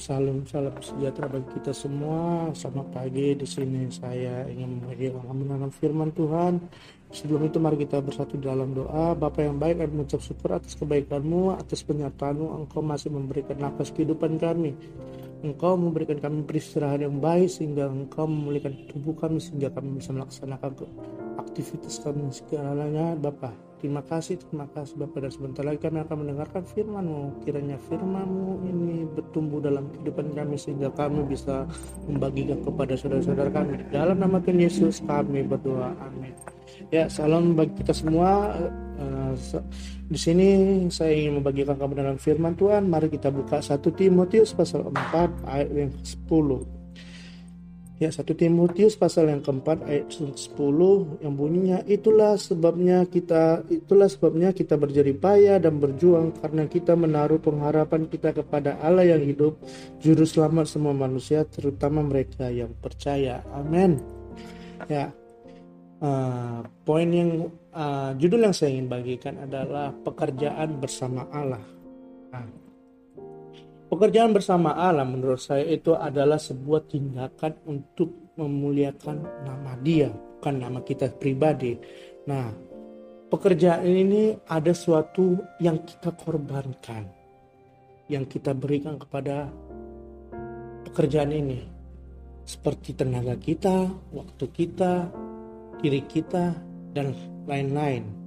Salam salam sejahtera bagi kita semua. Selamat pagi di sini saya ingin membagi kebenaran firman Tuhan. Sebelum itu mari kita bersatu dalam doa. Bapa yang baik, kami mengucap syukur atas kebaikanmu, atas penyertaanmu. Engkau masih memberikan nafas kehidupan kami. Engkau memberikan kami beristirahat yang baik sehingga Engkau memulihkan tubuh kami sehingga kami bisa melaksanakan aktivitas kami segalanya Bapak. Terima kasih, terima kasih Bapak dan sebentar lagi kami akan mendengarkan firman-Mu. Kiranya firman-Mu ini bertumbuh dalam kehidupan kami sehingga kami bisa membagikan kepada saudara-saudara kami. Dalam nama Tuhan Yesus kami berdoa. Amin. Ya, salam bagi kita semua. Uh, di sini saya ingin membagikan kebenaran firman Tuhan. Mari kita buka 1 Timotius pasal 4 ayat yang ke-10. Ya, 1 Timotius pasal yang keempat ayat 10 yang bunyinya itulah sebabnya kita itulah sebabnya kita berjerih payah dan berjuang karena kita menaruh pengharapan kita kepada Allah yang hidup, juru selamat semua manusia terutama mereka yang percaya. Amin. Ya. Uh, poin yang uh, judul yang saya ingin bagikan adalah pekerjaan bersama Allah. Pekerjaan bersama Allah menurut saya itu adalah sebuah tindakan untuk memuliakan nama dia, bukan nama kita pribadi. Nah, pekerjaan ini ada suatu yang kita korbankan, yang kita berikan kepada pekerjaan ini. Seperti tenaga kita, waktu kita, diri kita, dan lain-lain.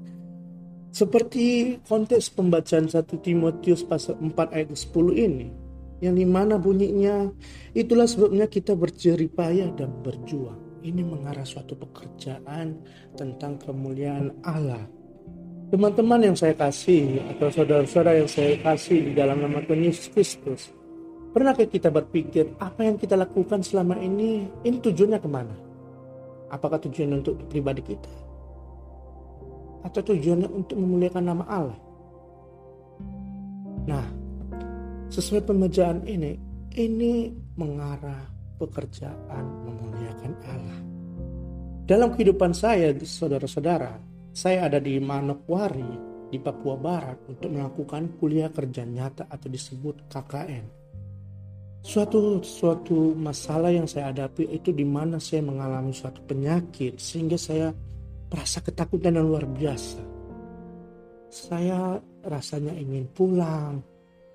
Seperti konteks pembacaan 1 Timotius pasal 4 ayat 10 ini, yang di mana bunyinya, itulah sebabnya kita berjerih payah dan berjuang. Ini mengarah suatu pekerjaan tentang kemuliaan Allah. Teman-teman yang saya kasih atau saudara-saudara yang saya kasih di dalam nama Tuhan Yesus Kristus, pernahkah kita berpikir apa yang kita lakukan selama ini, ini tujuannya ke mana? Apakah tujuannya untuk pribadi kita? Atau tujuannya untuk memuliakan nama Allah. Nah, sesuai pemejaan ini, ini mengarah pekerjaan memuliakan Allah. Dalam kehidupan saya, saudara-saudara, saya ada di Manokwari, di Papua Barat untuk melakukan kuliah kerja nyata atau disebut KKN. Suatu suatu masalah yang saya hadapi itu di mana saya mengalami suatu penyakit sehingga saya rasa ketakutan yang luar biasa. Saya rasanya ingin pulang,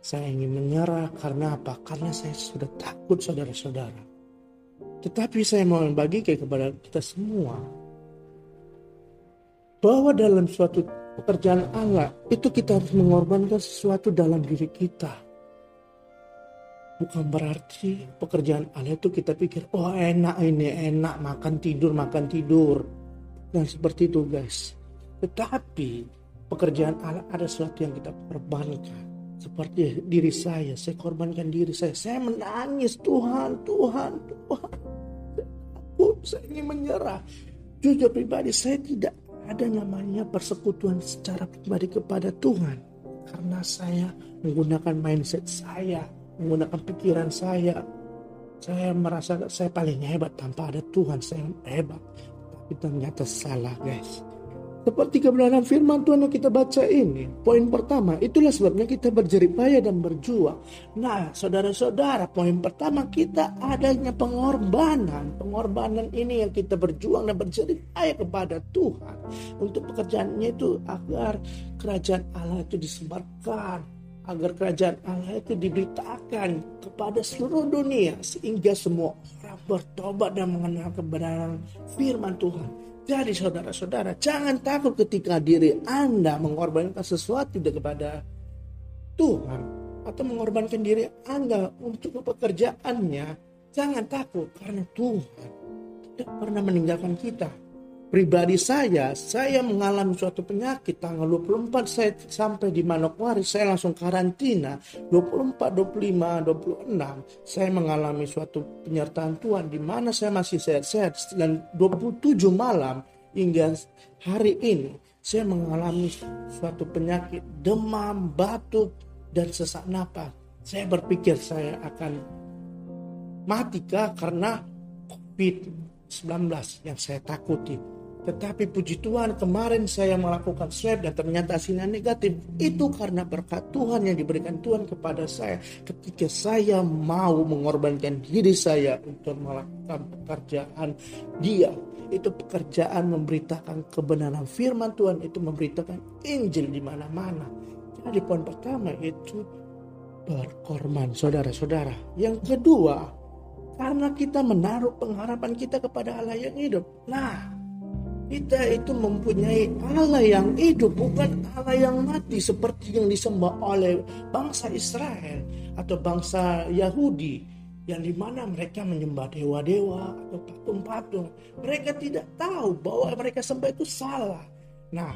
saya ingin menyerah karena apa? Karena saya sudah takut saudara-saudara. Tetapi saya mau membagi kepada kita semua bahwa dalam suatu pekerjaan Allah itu kita harus mengorbankan sesuatu dalam diri kita. Bukan berarti pekerjaan Allah itu kita pikir, oh enak ini, enak makan tidur, makan tidur dan seperti itu guys. Tetapi pekerjaan Allah ada sesuatu yang kita korbankan. Seperti diri saya, saya korbankan diri saya. Saya menangis, Tuhan, Tuhan, Tuhan. Aku, saya ingin menyerah. Jujur pribadi, saya tidak ada namanya persekutuan secara pribadi kepada Tuhan. Karena saya menggunakan mindset saya, menggunakan pikiran saya. Saya merasa saya paling hebat tanpa ada Tuhan, saya hebat ternyata salah guys. Seperti kebenaran firman Tuhan yang kita baca ini. Poin pertama, itulah sebabnya kita berjerih payah dan berjuang. Nah, saudara-saudara, poin pertama kita adanya pengorbanan. Pengorbanan ini yang kita berjuang dan berjerih payah kepada Tuhan. Untuk pekerjaannya itu agar kerajaan Allah itu disebarkan. Agar kerajaan Allah itu diberitakan kepada seluruh dunia. Sehingga semua bertobat dan mengenal kebenaran firman Tuhan. Jadi saudara-saudara, jangan takut ketika diri Anda mengorbankan sesuatu kepada Tuhan atau mengorbankan diri Anda untuk pekerjaannya. Jangan takut karena Tuhan tidak pernah meninggalkan kita pribadi saya, saya mengalami suatu penyakit tanggal 24 saya sampai di Manokwari, saya langsung karantina. 24, 25, 26 saya mengalami suatu penyertaan Tuhan di mana saya masih sehat-sehat dan 27 malam hingga hari ini saya mengalami suatu penyakit demam, batuk dan sesak napas. Saya berpikir saya akan mati kah karena COVID-19 yang saya takuti Tetapi puji Tuhan kemarin saya melakukan swab dan ternyata hasilnya negatif. Itu karena berkat Tuhan yang diberikan Tuhan kepada saya. Ketika saya mau mengorbankan diri saya untuk melakukan pekerjaan dia. Itu pekerjaan memberitakan kebenaran firman Tuhan. Itu memberitakan Injil di mana-mana. Jadi poin pertama itu berkorban saudara-saudara. Yang kedua, karena kita menaruh pengharapan kita kepada Allah yang hidup. Nah, kita itu mempunyai Allah yang hidup, bukan Allah yang mati seperti yang disembah oleh bangsa Israel atau bangsa Yahudi yang di mana mereka menyembah dewa-dewa atau patung-patung. Mereka tidak tahu bahwa mereka sembah itu salah. Nah,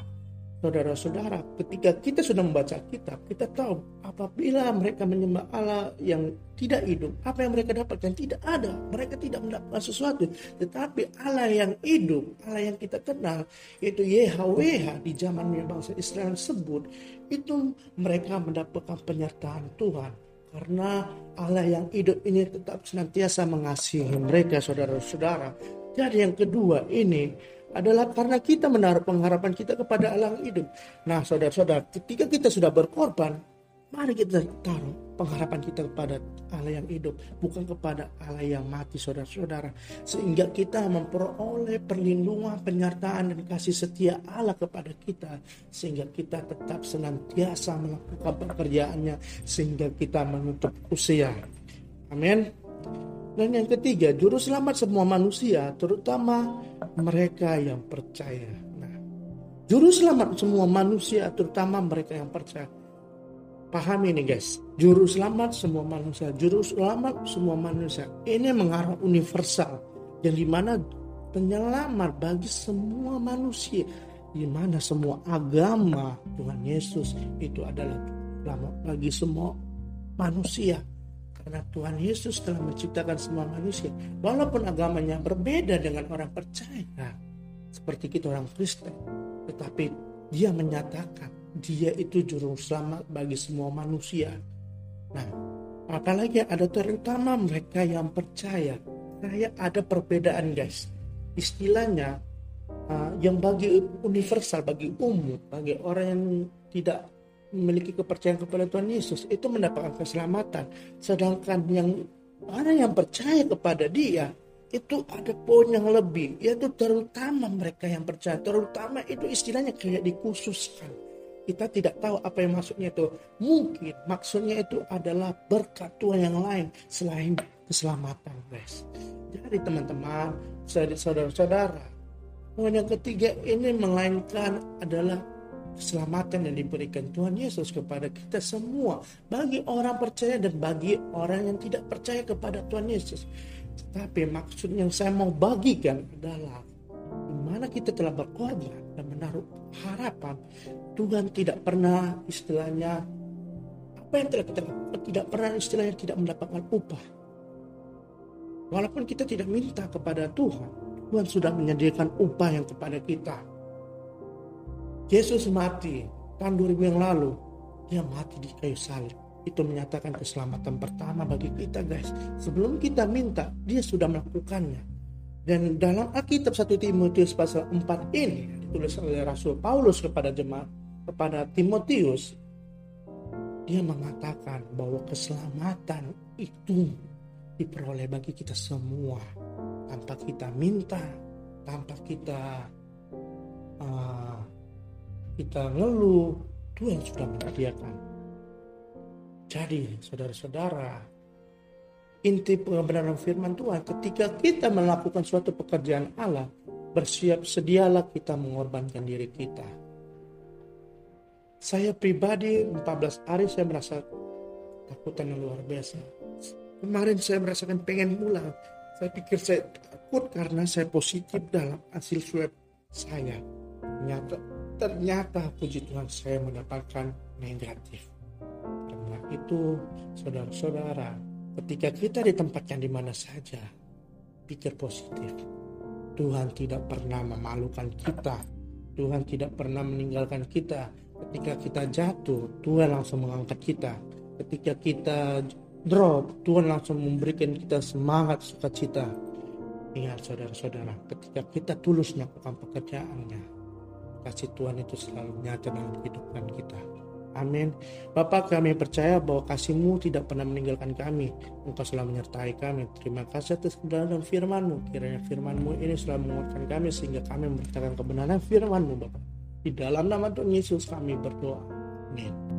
Saudara-saudara, ketika kita sudah membaca kitab, kita tahu apabila mereka menyembah Allah yang tidak hidup, apa yang mereka dapatkan tidak ada. Mereka tidak mendapatkan sesuatu. Tetapi Allah yang hidup, Allah yang kita kenal, yaitu YHWH di zaman bangsa Israel sebut, itu mereka mendapatkan penyertaan Tuhan. Karena Allah yang hidup ini tetap senantiasa mengasihi mereka, saudara-saudara. Jadi yang kedua ini adalah karena kita menaruh pengharapan kita kepada Allah yang hidup. Nah, saudara-saudara, ketika kita sudah berkorban, mari kita taruh pengharapan kita kepada Allah yang hidup, bukan kepada Allah yang mati, saudara-saudara. Sehingga kita memperoleh perlindungan, penyertaan, dan kasih setia Allah kepada kita. Sehingga kita tetap senantiasa melakukan pekerjaannya, sehingga kita menutup usia. Amin. Dan yang ketiga, juru selamat semua manusia, terutama mereka yang percaya. Nah, juru selamat semua manusia, terutama mereka yang percaya. Paham ini guys, juru selamat semua manusia, juru selamat semua manusia. Ini mengarah universal, yang di mana penyelamat bagi semua manusia, di mana semua agama Tuhan Yesus itu adalah selamat bagi semua manusia. Karena Tuhan Yesus telah menciptakan semua manusia. Walaupun agamanya berbeda dengan orang percaya. Seperti kita orang Kristen. Tetapi dia menyatakan dia itu juru selamat bagi semua manusia. Nah, apalagi ada terutama mereka yang percaya. Kayak ada perbedaan guys. Istilahnya uh, yang bagi universal, bagi umum, bagi orang yang tidak memiliki kepercayaan kepada Tuhan Yesus itu mendapatkan keselamatan. Sedangkan yang orang yang percaya kepada dia itu ada poin yang lebih yaitu terutama mereka yang percaya. Terutama itu istilahnya kayak dikhususkan. Kita tidak tahu apa yang maksudnya itu. Mungkin maksudnya itu adalah berkat Tuhan yang lain selain keselamatan guys. Jadi teman-teman saudara-saudara poin yang ketiga ini melainkan adalah keselamatan yang diberikan Tuhan Yesus kepada kita semua bagi orang percaya dan bagi orang yang tidak percaya kepada Tuhan Yesus. Tetapi maksud yang saya mau bagikan adalah di mana kita telah berkorban dan menaruh harapan Tuhan tidak pernah istilahnya apa yang telah kita tidak pernah istilahnya tidak mendapatkan upah. Walaupun kita tidak minta kepada Tuhan, Tuhan sudah menyediakan upah yang kepada kita Yesus mati tahun 2000 yang lalu. Dia mati di kayu salib. Itu menyatakan keselamatan pertama bagi kita guys. Sebelum kita minta, dia sudah melakukannya. Dan dalam Alkitab 1 Timotius pasal 4 ini ditulis oleh Rasul Paulus kepada jemaat kepada Timotius dia mengatakan bahwa keselamatan itu diperoleh bagi kita semua tanpa kita minta, tanpa kita uh, kita ngeluh, Tuhan sudah menyediakan. Jadi, saudara-saudara, inti pembenaran firman Tuhan ketika kita melakukan suatu pekerjaan Allah, bersiap sedialah kita mengorbankan diri kita. Saya pribadi 14 hari saya merasa takutan yang luar biasa. Kemarin saya merasakan pengen pulang. Saya pikir saya takut karena saya positif dalam hasil swab saya. Ternyata ternyata puji Tuhan saya mendapatkan negatif. Karena itu, saudara-saudara, ketika kita di mana saja, pikir positif. Tuhan tidak pernah memalukan kita. Tuhan tidak pernah meninggalkan kita. Ketika kita jatuh, Tuhan langsung mengangkat kita. Ketika kita drop, Tuhan langsung memberikan kita semangat sukacita. Ingat saudara-saudara, ketika kita tulus melakukan pekerjaannya, kasih Tuhan itu selalu nyata dalam kehidupan kita. Amin. Bapak kami percaya bahwa kasih-Mu tidak pernah meninggalkan kami. Engkau selalu menyertai kami. Terima kasih atas kebenaran firman-Mu. Kiranya firman-Mu ini selalu menguatkan kami sehingga kami memberitakan kebenaran firman-Mu Bapak. Di dalam nama Tuhan Yesus kami berdoa. Amin.